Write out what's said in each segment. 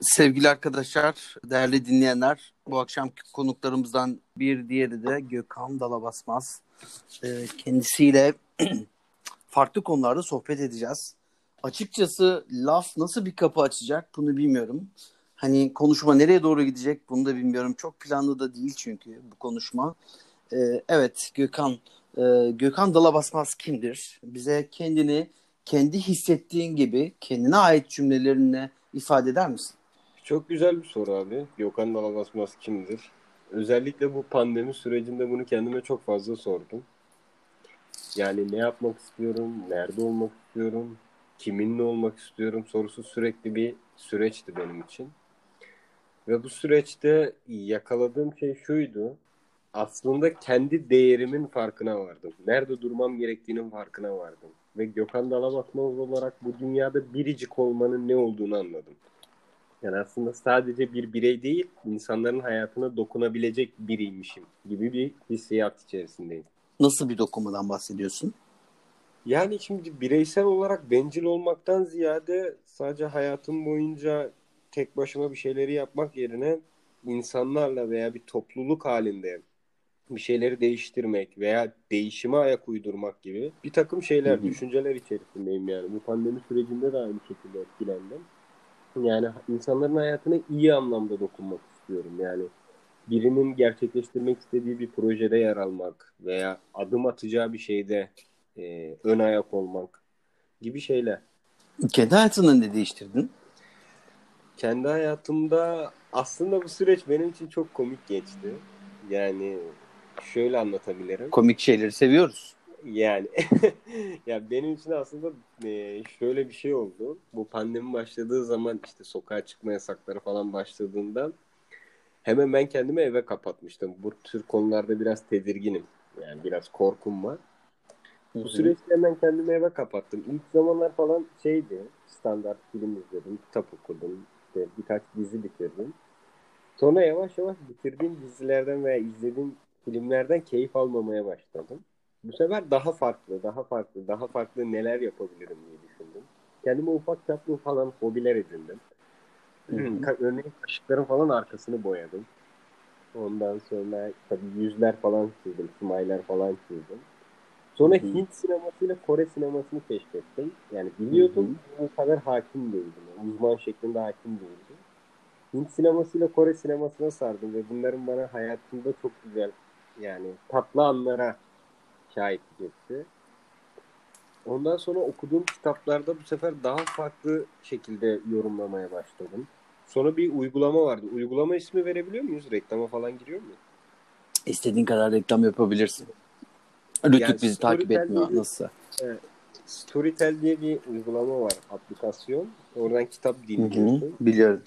Sevgili arkadaşlar, değerli dinleyenler, bu akşamki konuklarımızdan bir diğeri de Gökhan Dalabasmaz. Ee, kendisiyle farklı konularda sohbet edeceğiz. Açıkçası laf nasıl bir kapı açacak bunu bilmiyorum. Hani konuşma nereye doğru gidecek bunu da bilmiyorum. Çok planlı da değil çünkü bu konuşma. Ee, evet Gökhan, e, Gökhan Dalabasmaz kimdir? Bize kendini kendi hissettiğin gibi kendine ait cümlelerinle ifade eder misin? Çok güzel bir soru abi. Gökhan Dalabasmaz kimdir? Özellikle bu pandemi sürecinde bunu kendime çok fazla sordum. Yani ne yapmak istiyorum, nerede olmak istiyorum, kiminle olmak istiyorum sorusu sürekli bir süreçti benim için. Ve bu süreçte yakaladığım şey şuydu. Aslında kendi değerimin farkına vardım. Nerede durmam gerektiğinin farkına vardım. Ve Gökhan Dalabasmaz olarak bu dünyada biricik olmanın ne olduğunu anladım. Yani aslında sadece bir birey değil, insanların hayatına dokunabilecek biriymişim gibi bir hissiyat içerisindeyim. Nasıl bir dokunmadan bahsediyorsun? Yani şimdi bireysel olarak bencil olmaktan ziyade sadece hayatım boyunca tek başıma bir şeyleri yapmak yerine insanlarla veya bir topluluk halinde bir şeyleri değiştirmek veya değişime ayak uydurmak gibi bir takım şeyler, hı hı. düşünceler içerisindeyim yani. Bu pandemi sürecinde de aynı şekilde etkilendim. Yani insanların hayatına iyi anlamda dokunmak istiyorum. Yani birinin gerçekleştirmek istediği bir projede yer almak veya adım atacağı bir şeyde e, ön ayak olmak gibi şeyler. Kendi hayatında ne değiştirdin? Kendi hayatımda aslında bu süreç benim için çok komik geçti. Yani şöyle anlatabilirim. Komik şeyleri seviyoruz. Yani ya benim için aslında e, şöyle bir şey oldu. Bu pandemi başladığı zaman işte sokağa çıkma yasakları falan başladığında hemen ben kendimi eve kapatmıştım. Bu tür konularda biraz tedirginim. Yani biraz korkum var. Bu süreçte hemen kendimi eve kapattım. İlk zamanlar falan şeydi. Standart film izledim, kitap okudum, işte birkaç dizi bitirdim. Sonra yavaş yavaş bitirdiğim dizilerden veya izlediğim filmlerden keyif almamaya başladım. Bu sefer daha farklı, daha farklı, daha farklı neler yapabilirim diye düşündüm. Kendime ufak çaplı falan hobiler edindim. Örneğin kaşıkların falan arkasını boyadım. Ondan sonra tabii yüzler falan çizdim, smile'ler falan çizdim. Sonra Hı-hı. Hint sinemasıyla Kore sinemasını keşfettim. Yani biliyordum o kadar hakim değildim. Yani uzman şeklinde hakim değildim. Hint sinemasıyla Kore sinemasına sardım ve bunların bana hayatımda çok güzel yani tatlı anlara şahitlik etti. Ondan sonra okuduğum kitaplarda bu sefer daha farklı şekilde yorumlamaya başladım. Sonra bir uygulama vardı. Uygulama ismi verebiliyor muyuz? Reklama falan giriyor mu? İstediğin kadar reklam yapabilirsin. Rütük yani bizi takip etmiyor. Bir, Nasılsa. Evet. Storytel diye bir uygulama var. Aplikasyon. Oradan kitap dinliyorsun. Hı hı, biliyorum.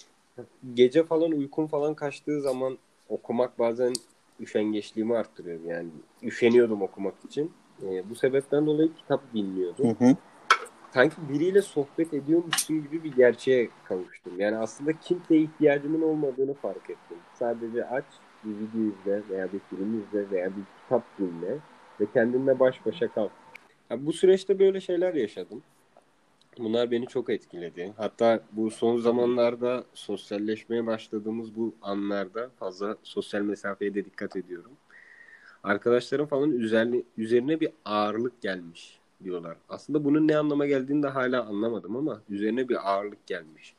Gece falan uykun falan kaçtığı zaman okumak bazen üşengeçliğimi arttırıyor. Yani üşeniyordum okumak için. E, bu sebepten dolayı kitap dinliyordum. Hı hı. Sanki biriyle sohbet ediyormuşsun gibi bir gerçeğe kavuştum. Yani aslında kimseye ihtiyacımın olmadığını fark ettim. Sadece aç, bir video izle veya bir film izle veya bir kitap dinle ve kendinle baş başa kal. Yani bu süreçte böyle şeyler yaşadım. Bunlar beni çok etkiledi. Hatta bu son zamanlarda sosyalleşmeye başladığımız bu anlarda fazla sosyal mesafeye de dikkat ediyorum. Arkadaşlarım falan üzerine, üzerine bir ağırlık gelmiş diyorlar. Aslında bunun ne anlama geldiğini de hala anlamadım ama üzerine bir ağırlık gelmiş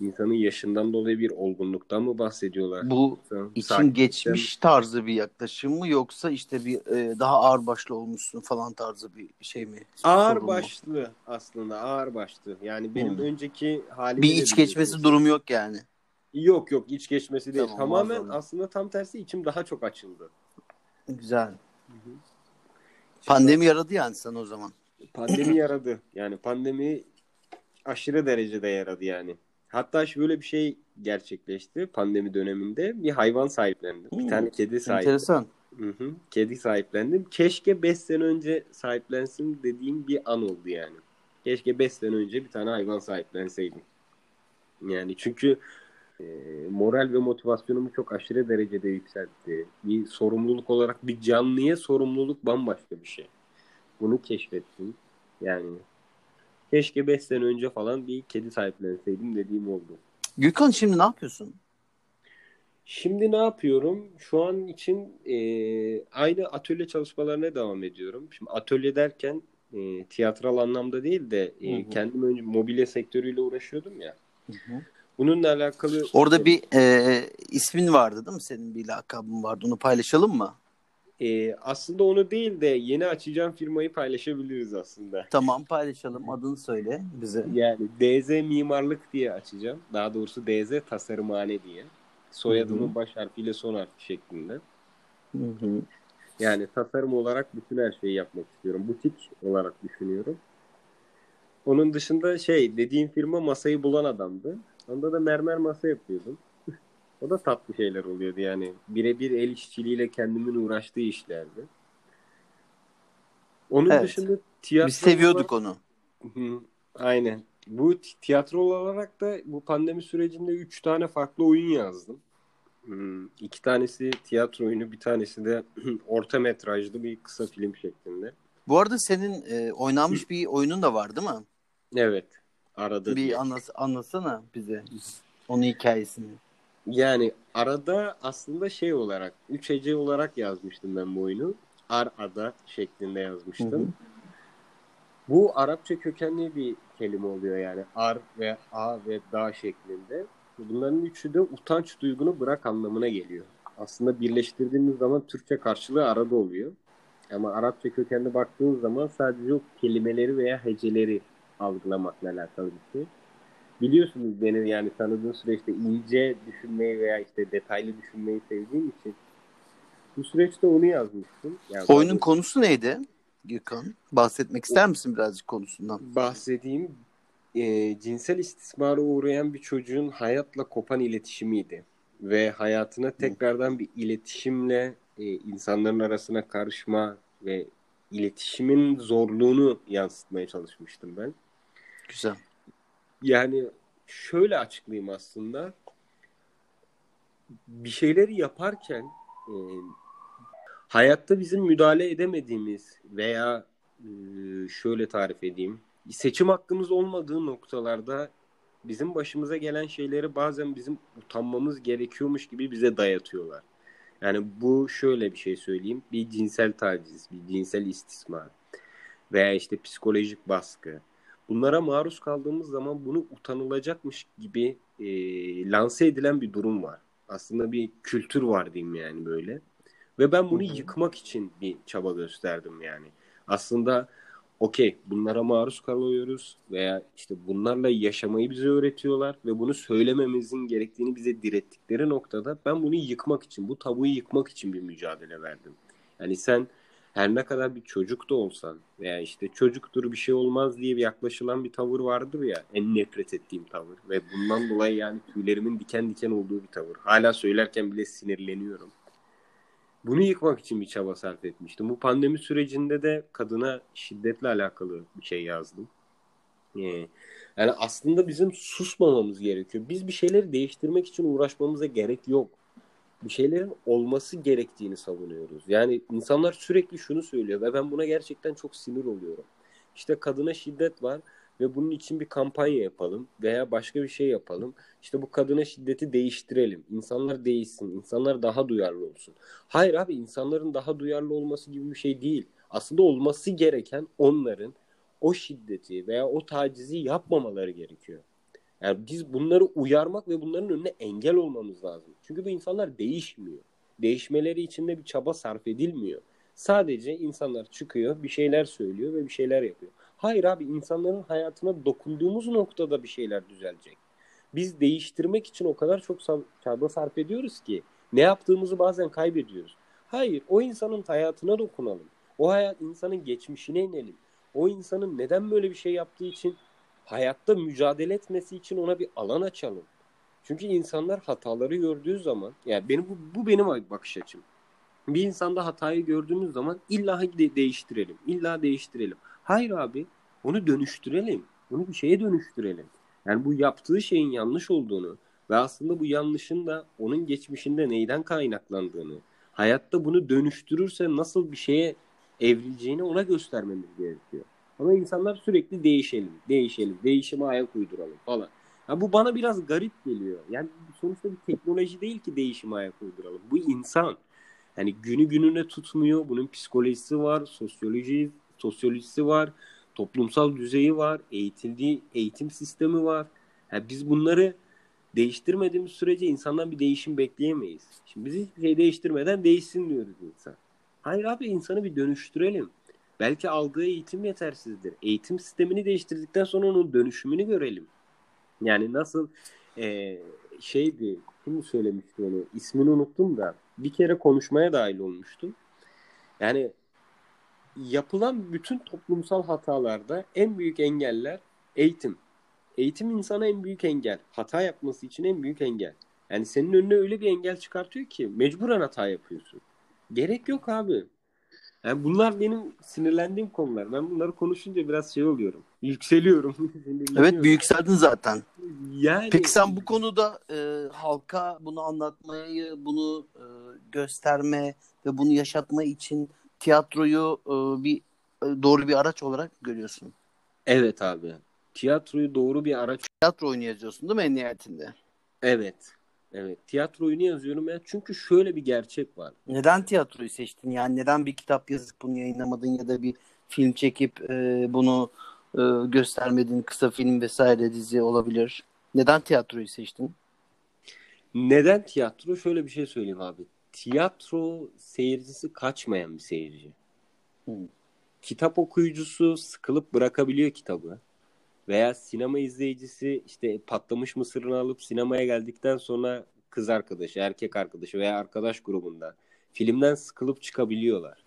insanın yaşından dolayı bir olgunluktan mı bahsediyorlar? Bu yoksa için geçmiş tarzı bir yaklaşım mı yoksa işte bir e, daha ağır başlı olmuşsun falan tarzı bir şey mi? Ağır başlı mu? aslında ağır başlı. Yani benim hmm. önceki halim bir iç geçmesi durum yok yani. Yok yok iç geçmesi değil. Tamam, Tamamen muazzam. aslında tam tersi içim daha çok açıldı. Güzel. Hı-hı. Pandemi yaradı yani sana o zaman. Pandemi yaradı. Yani pandemi aşırı derecede yaradı yani. Hatta şöyle bir şey gerçekleşti pandemi döneminde. Bir hayvan sahiplendim. Hmm, bir tane kedi sahiplendim. Enteresan. Hı hı. Kedi sahiplendim. Keşke 5 sene önce sahiplensin dediğim bir an oldu yani. Keşke 5 sene önce bir tane hayvan sahiplenseydim. Yani çünkü e, moral ve motivasyonumu çok aşırı derecede yükseltti. Bir sorumluluk olarak bir canlıya sorumluluk bambaşka bir şey. Bunu keşfettim. Yani Keşke 5 sene önce falan bir kedi sahiplenseydim dediğim oldu. Gürkan şimdi ne yapıyorsun? Şimdi ne yapıyorum? Şu an için e, aynı atölye çalışmalarına devam ediyorum. Şimdi atölye derken e, tiyatral anlamda değil de e, Hı hı. kendim önce mobilya sektörüyle uğraşıyordum ya. Hı hı. Bununla alakalı Orada bir e, ismin vardı değil mi? Senin bir lakabın vardı. Onu paylaşalım mı? E, aslında onu değil de yeni açacağım firmayı paylaşabiliriz aslında. Tamam paylaşalım. Adını söyle bize. Yani DZ Mimarlık diye açacağım. Daha doğrusu DZ Tasarımhane diye. Soyadımın baş harfiyle son harfi şeklinde. Hı hı. Yani tasarım olarak bütün her şeyi yapmak istiyorum. Butik olarak düşünüyorum. Onun dışında şey dediğim firma masayı bulan adamdı. Onda da mermer masa yapıyordum. O da tatlı şeyler oluyordu yani. Birebir el işçiliğiyle kendimin uğraştığı işlerdi. Onun Evet. dışında tiyatro Biz seviyorduk onu. Hı, Aynen. Bu ti- tiyatro olarak da bu pandemi sürecinde üç tane farklı oyun yazdım. Hmm, İki tanesi tiyatro oyunu, bir tanesi de orta metrajlı bir kısa film şeklinde. Bu arada senin e, oynanmış bir oyunun da var değil mi? Evet. Arada Bir diye. anlas anlasana bize onun hikayesini. Yani arada aslında şey olarak, üç hece olarak yazmıştım ben bu oyunu. Ar ada şeklinde yazmıştım. Hı hı. Bu Arapça kökenli bir kelime oluyor yani. Ar ve a ve da şeklinde. Bunların üçü de utanç duygunu bırak anlamına geliyor. Aslında birleştirdiğimiz zaman Türkçe karşılığı arada oluyor. Ama Arapça kökenli baktığın zaman sadece o kelimeleri veya heceleri algılamakla alakalı bir şey. Biliyorsunuz beni yani tanıdığın süreçte ince düşünmeyi veya işte detaylı düşünmeyi sevdiğim için bu süreçte onu yazmıştım. Yani Oyunun konusu neydi Gürkan? Bahsetmek ister misin birazcık konusundan? bahsedeyim e, cinsel istismara uğrayan bir çocuğun hayatla kopan iletişimiydi. Ve hayatına tekrardan bir iletişimle e, insanların arasına karışma ve iletişimin zorluğunu yansıtmaya çalışmıştım ben. Güzel. Yani şöyle açıklayayım aslında. Bir şeyleri yaparken e, hayatta bizim müdahale edemediğimiz veya e, şöyle tarif edeyim. Seçim hakkımız olmadığı noktalarda bizim başımıza gelen şeyleri bazen bizim utanmamız gerekiyormuş gibi bize dayatıyorlar. Yani bu şöyle bir şey söyleyeyim. Bir cinsel taciz, bir cinsel istismar veya işte psikolojik baskı. Bunlara maruz kaldığımız zaman bunu utanılacakmış gibi e, lanse edilen bir durum var. Aslında bir kültür var diyeyim yani böyle. Ve ben bunu yıkmak için bir çaba gösterdim yani. Aslında okey bunlara maruz kalıyoruz veya işte bunlarla yaşamayı bize öğretiyorlar ve bunu söylememizin gerektiğini bize direttikleri noktada ben bunu yıkmak için, bu tabuyu yıkmak için bir mücadele verdim. Yani sen her ne kadar bir çocuk da olsan veya işte çocuktur bir şey olmaz diye bir yaklaşılan bir tavır vardır ya en nefret ettiğim tavır ve bundan dolayı yani tüylerimin diken diken olduğu bir tavır. Hala söylerken bile sinirleniyorum. Bunu yıkmak için bir çaba sarf etmiştim. Bu pandemi sürecinde de kadına şiddetle alakalı bir şey yazdım. Ee, Yani aslında bizim susmamamız gerekiyor. Biz bir şeyleri değiştirmek için uğraşmamıza gerek yok. Bir şeylerin olması gerektiğini savunuyoruz. Yani insanlar sürekli şunu söylüyor ve ben buna gerçekten çok sinir oluyorum. İşte kadına şiddet var ve bunun için bir kampanya yapalım veya başka bir şey yapalım. İşte bu kadına şiddeti değiştirelim. İnsanlar değişsin, insanlar daha duyarlı olsun. Hayır abi insanların daha duyarlı olması gibi bir şey değil. Aslında olması gereken onların o şiddeti veya o tacizi yapmamaları gerekiyor. Yani biz bunları uyarmak ve bunların önüne engel olmamız lazım. Çünkü bu insanlar değişmiyor. Değişmeleri için de bir çaba sarf edilmiyor. Sadece insanlar çıkıyor, bir şeyler söylüyor ve bir şeyler yapıyor. Hayır abi insanların hayatına dokunduğumuz noktada bir şeyler düzelecek. Biz değiştirmek için o kadar çok çaba sarf ediyoruz ki ne yaptığımızı bazen kaybediyoruz. Hayır, o insanın hayatına dokunalım. O hayat insanın geçmişine inelim. O insanın neden böyle bir şey yaptığı için hayatta mücadele etmesi için ona bir alan açalım. Çünkü insanlar hataları gördüğü zaman, yani benim bu, bu benim bakış açım. Bir insanda hatayı gördüğümüz zaman illa de değiştirelim. İlla değiştirelim. Hayır abi, onu dönüştürelim. Bunu bir şeye dönüştürelim. Yani bu yaptığı şeyin yanlış olduğunu ve aslında bu yanlışın da onun geçmişinde neyden kaynaklandığını, hayatta bunu dönüştürürse nasıl bir şeye evrileceğini ona göstermemiz gerekiyor. Ama insanlar sürekli değişelim, değişelim, değişime ayak uyduralım falan. Ha, bu bana biraz garip geliyor. Yani sonuçta bir teknoloji değil ki değişime ayak uyduralım. Bu insan. Yani günü gününe tutmuyor. Bunun psikolojisi var, sosyoloji, sosyolojisi var, toplumsal düzeyi var, eğitildiği eğitim sistemi var. Yani biz bunları değiştirmediğimiz sürece insandan bir değişim bekleyemeyiz. Şimdi biz hiçbir şey değiştirmeden değişsin diyoruz insan. Hayır abi insanı bir dönüştürelim. Belki aldığı eğitim yetersizdir. Eğitim sistemini değiştirdikten sonra onun dönüşümünü görelim. Yani nasıl e, şeydi kim söylemişti onu ismini unuttum da bir kere konuşmaya dahil olmuştum. Yani yapılan bütün toplumsal hatalarda en büyük engeller eğitim. Eğitim insana en büyük engel. Hata yapması için en büyük engel. Yani senin önüne öyle bir engel çıkartıyor ki mecburen hata yapıyorsun. Gerek yok abi. Yani bunlar benim sinirlendiğim konular. Ben bunları konuşunca biraz şey oluyorum. Yükseliyorum. evet bir yükseldin zaten. Yani... Peki sen bu konuda e, halka bunu anlatmayı, bunu e, gösterme ve bunu yaşatma için tiyatroyu e, bir e, doğru bir araç olarak görüyorsun. Evet abi. Tiyatroyu doğru bir araç. Tiyatro yazıyorsun değil mi en nihayetinde? Evet. Evet. Tiyatro oyunu yazıyorum ya. Çünkü şöyle bir gerçek var. Neden tiyatroyu seçtin? Yani neden bir kitap yazıp bunu yayınlamadın ya da bir film çekip e, bunu e, göstermedin? Kısa film vesaire dizi olabilir. Neden tiyatroyu seçtin? Neden tiyatro? Şöyle bir şey söyleyeyim abi. Tiyatro seyircisi kaçmayan bir seyirci. Hmm. Kitap okuyucusu sıkılıp bırakabiliyor kitabı veya sinema izleyicisi işte patlamış mısırını alıp sinemaya geldikten sonra kız arkadaşı, erkek arkadaşı veya arkadaş grubunda filmden sıkılıp çıkabiliyorlar.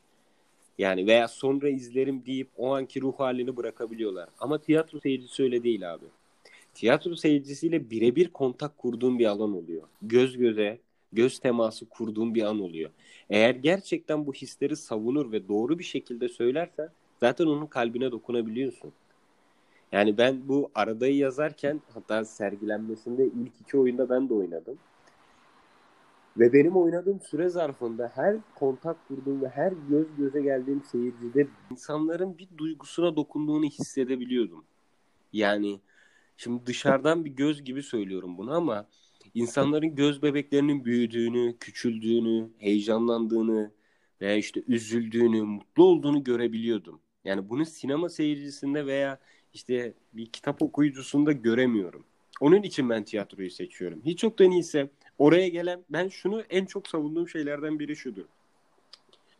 Yani veya sonra izlerim deyip o anki ruh halini bırakabiliyorlar. Ama tiyatro seyircisi öyle değil abi. Tiyatro seyircisiyle birebir kontak kurduğun bir alan oluyor. Göz göze, göz teması kurduğun bir an oluyor. Eğer gerçekten bu hisleri savunur ve doğru bir şekilde söylersen zaten onun kalbine dokunabiliyorsun. Yani ben bu aradayı yazarken hatta sergilenmesinde ilk iki oyunda ben de oynadım. Ve benim oynadığım süre zarfında her kontak kurduğum ve her göz göze geldiğim seyircide insanların bir duygusuna dokunduğunu hissedebiliyordum. Yani şimdi dışarıdan bir göz gibi söylüyorum bunu ama insanların göz bebeklerinin büyüdüğünü, küçüldüğünü, heyecanlandığını veya işte üzüldüğünü, mutlu olduğunu görebiliyordum. Yani bunu sinema seyircisinde veya işte bir kitap okuyucusunda göremiyorum. Onun için ben tiyatroyu seçiyorum. Hiç yoktan iyiyse oraya gelen ben şunu en çok savunduğum şeylerden biri şudur.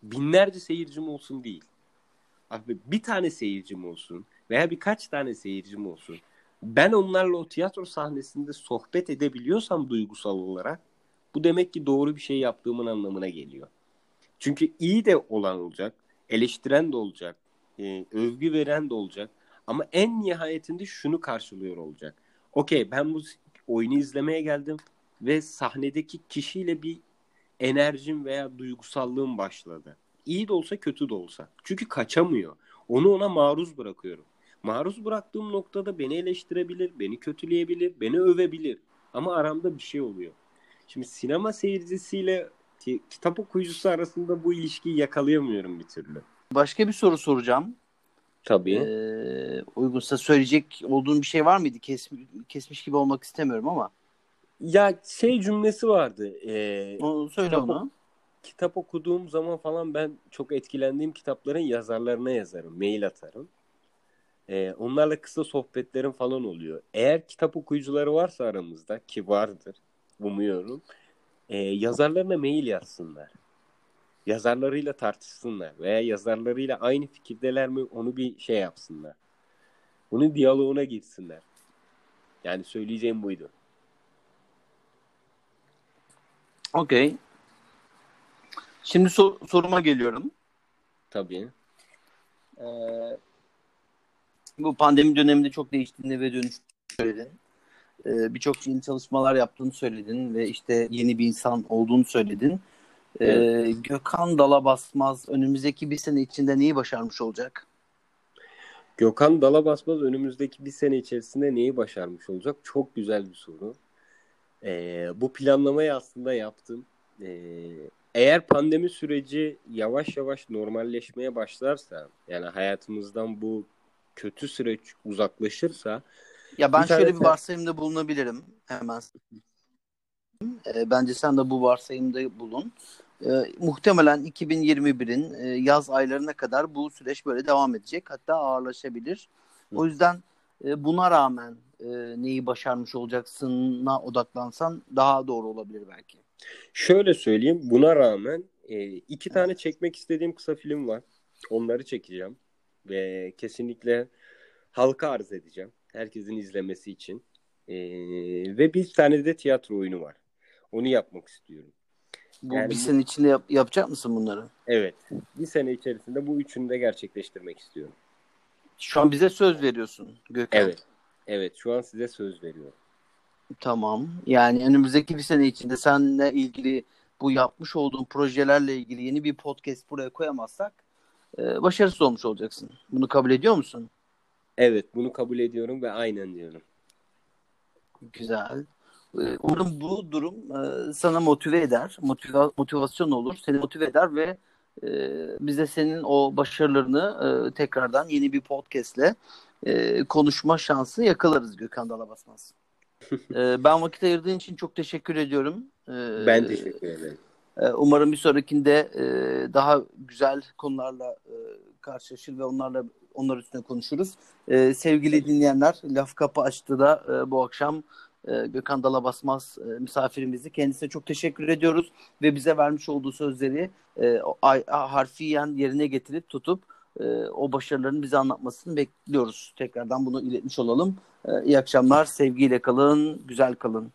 Binlerce seyircim olsun değil. Abi bir tane seyircim olsun veya birkaç tane seyircim olsun. Ben onlarla o tiyatro sahnesinde sohbet edebiliyorsam duygusal olarak bu demek ki doğru bir şey yaptığımın anlamına geliyor. Çünkü iyi de olan olacak, eleştiren de olacak, e, övgü veren de olacak. Ama en nihayetinde şunu karşılıyor olacak. Okey ben bu oyunu izlemeye geldim ve sahnedeki kişiyle bir enerjim veya duygusallığım başladı. İyi de olsa kötü de olsa. Çünkü kaçamıyor. Onu ona maruz bırakıyorum. Maruz bıraktığım noktada beni eleştirebilir, beni kötüleyebilir, beni övebilir. Ama aramda bir şey oluyor. Şimdi sinema seyircisiyle kitap okuyucusu arasında bu ilişkiyi yakalayamıyorum bir türlü. Başka bir soru soracağım. Tabii. Ee, uygunsa söyleyecek olduğun bir şey var mıydı? Kes, kesmiş gibi olmak istemiyorum ama. Ya şey cümlesi vardı. E, onu söyle kitap, onu. Kitap okuduğum zaman falan ben çok etkilendiğim kitapların yazarlarına yazarım. Mail atarım. E, onlarla kısa sohbetlerim falan oluyor. Eğer kitap okuyucuları varsa aramızda ki vardır umuyorum. E, yazarlarına mail yazsınlar yazarlarıyla tartışsınlar veya yazarlarıyla aynı fikirdeler mi onu bir şey yapsınlar. Bunun diyaloğuna girsinler. Yani söyleyeceğim buydu. Okey. Şimdi sor- soruma geliyorum. Tabii. Ee, bu pandemi döneminde çok değiştiğini ve dönüştüğünü söyledin. Ee, Birçok yeni çalışmalar yaptığını söyledin ve işte yeni bir insan olduğunu söyledin. Ee, Gökhan Dala Basmaz önümüzdeki bir sene içinde neyi başarmış olacak? Gökhan Dala Basmaz önümüzdeki bir sene içerisinde neyi başarmış olacak? Çok güzel bir soru. Ee, bu planlamayı aslında yaptım. Ee, eğer pandemi süreci yavaş yavaş normalleşmeye başlarsa, yani hayatımızdan bu kötü süreç uzaklaşırsa Ya ben Bir tane şöyle bir sen- varsayımda bulunabilirim hemen. E, bence sen de bu varsayımda bulun. E, muhtemelen 2021'in e, yaz aylarına kadar bu süreç böyle devam edecek. Hatta ağırlaşabilir. O yüzden e, buna rağmen e, neyi başarmış olacaksına odaklansan daha doğru olabilir belki. Şöyle söyleyeyim. Buna rağmen e, iki tane çekmek istediğim kısa film var. Onları çekeceğim. Ve kesinlikle halka arz edeceğim. Herkesin izlemesi için. E, ve bir tane de tiyatro oyunu var. Onu yapmak istiyorum. Bu Yani bir bu- sene içinde yap- yapacak mısın bunları? Evet. Bir sene içerisinde bu üçünü de gerçekleştirmek istiyorum. Şu an bize söz veriyorsun Gökhan. Evet. Evet. Şu an size söz veriyorum. Tamam. Yani önümüzdeki bir sene içinde seninle ilgili bu yapmış olduğun projelerle ilgili yeni bir podcast buraya koyamazsak e, başarısız olmuş olacaksın. Bunu kabul ediyor musun? Evet. Bunu kabul ediyorum ve aynen diyorum. Güzel. E, Umarım bu durum e, sana motive eder, motiva- motivasyon olur, seni motive eder ve e, bize senin o başarılarını e, tekrardan yeni bir podcastle konuşma şansı yakalarız Gökhan Dalabasmaz. Ben vakit ayırdığın için çok teşekkür ediyorum. Ben teşekkür ederim. Ee, Umarım bir sonrakinde daha güzel konularla karşılaşır ve onlarla onlar üstüne konuşuruz. Sevgili dinleyenler, Laf Kapı açtı da bu akşam e, Gökhan Dalabasmaz e, misafirimizdi. Kendisine çok teşekkür ediyoruz ve bize vermiş olduğu sözleri e, harfiyen yerine getirip tutup e, o başarılarını bize anlatmasını bekliyoruz. Tekrardan bunu iletmiş olalım. E, iyi akşamlar, sevgiyle kalın, güzel kalın.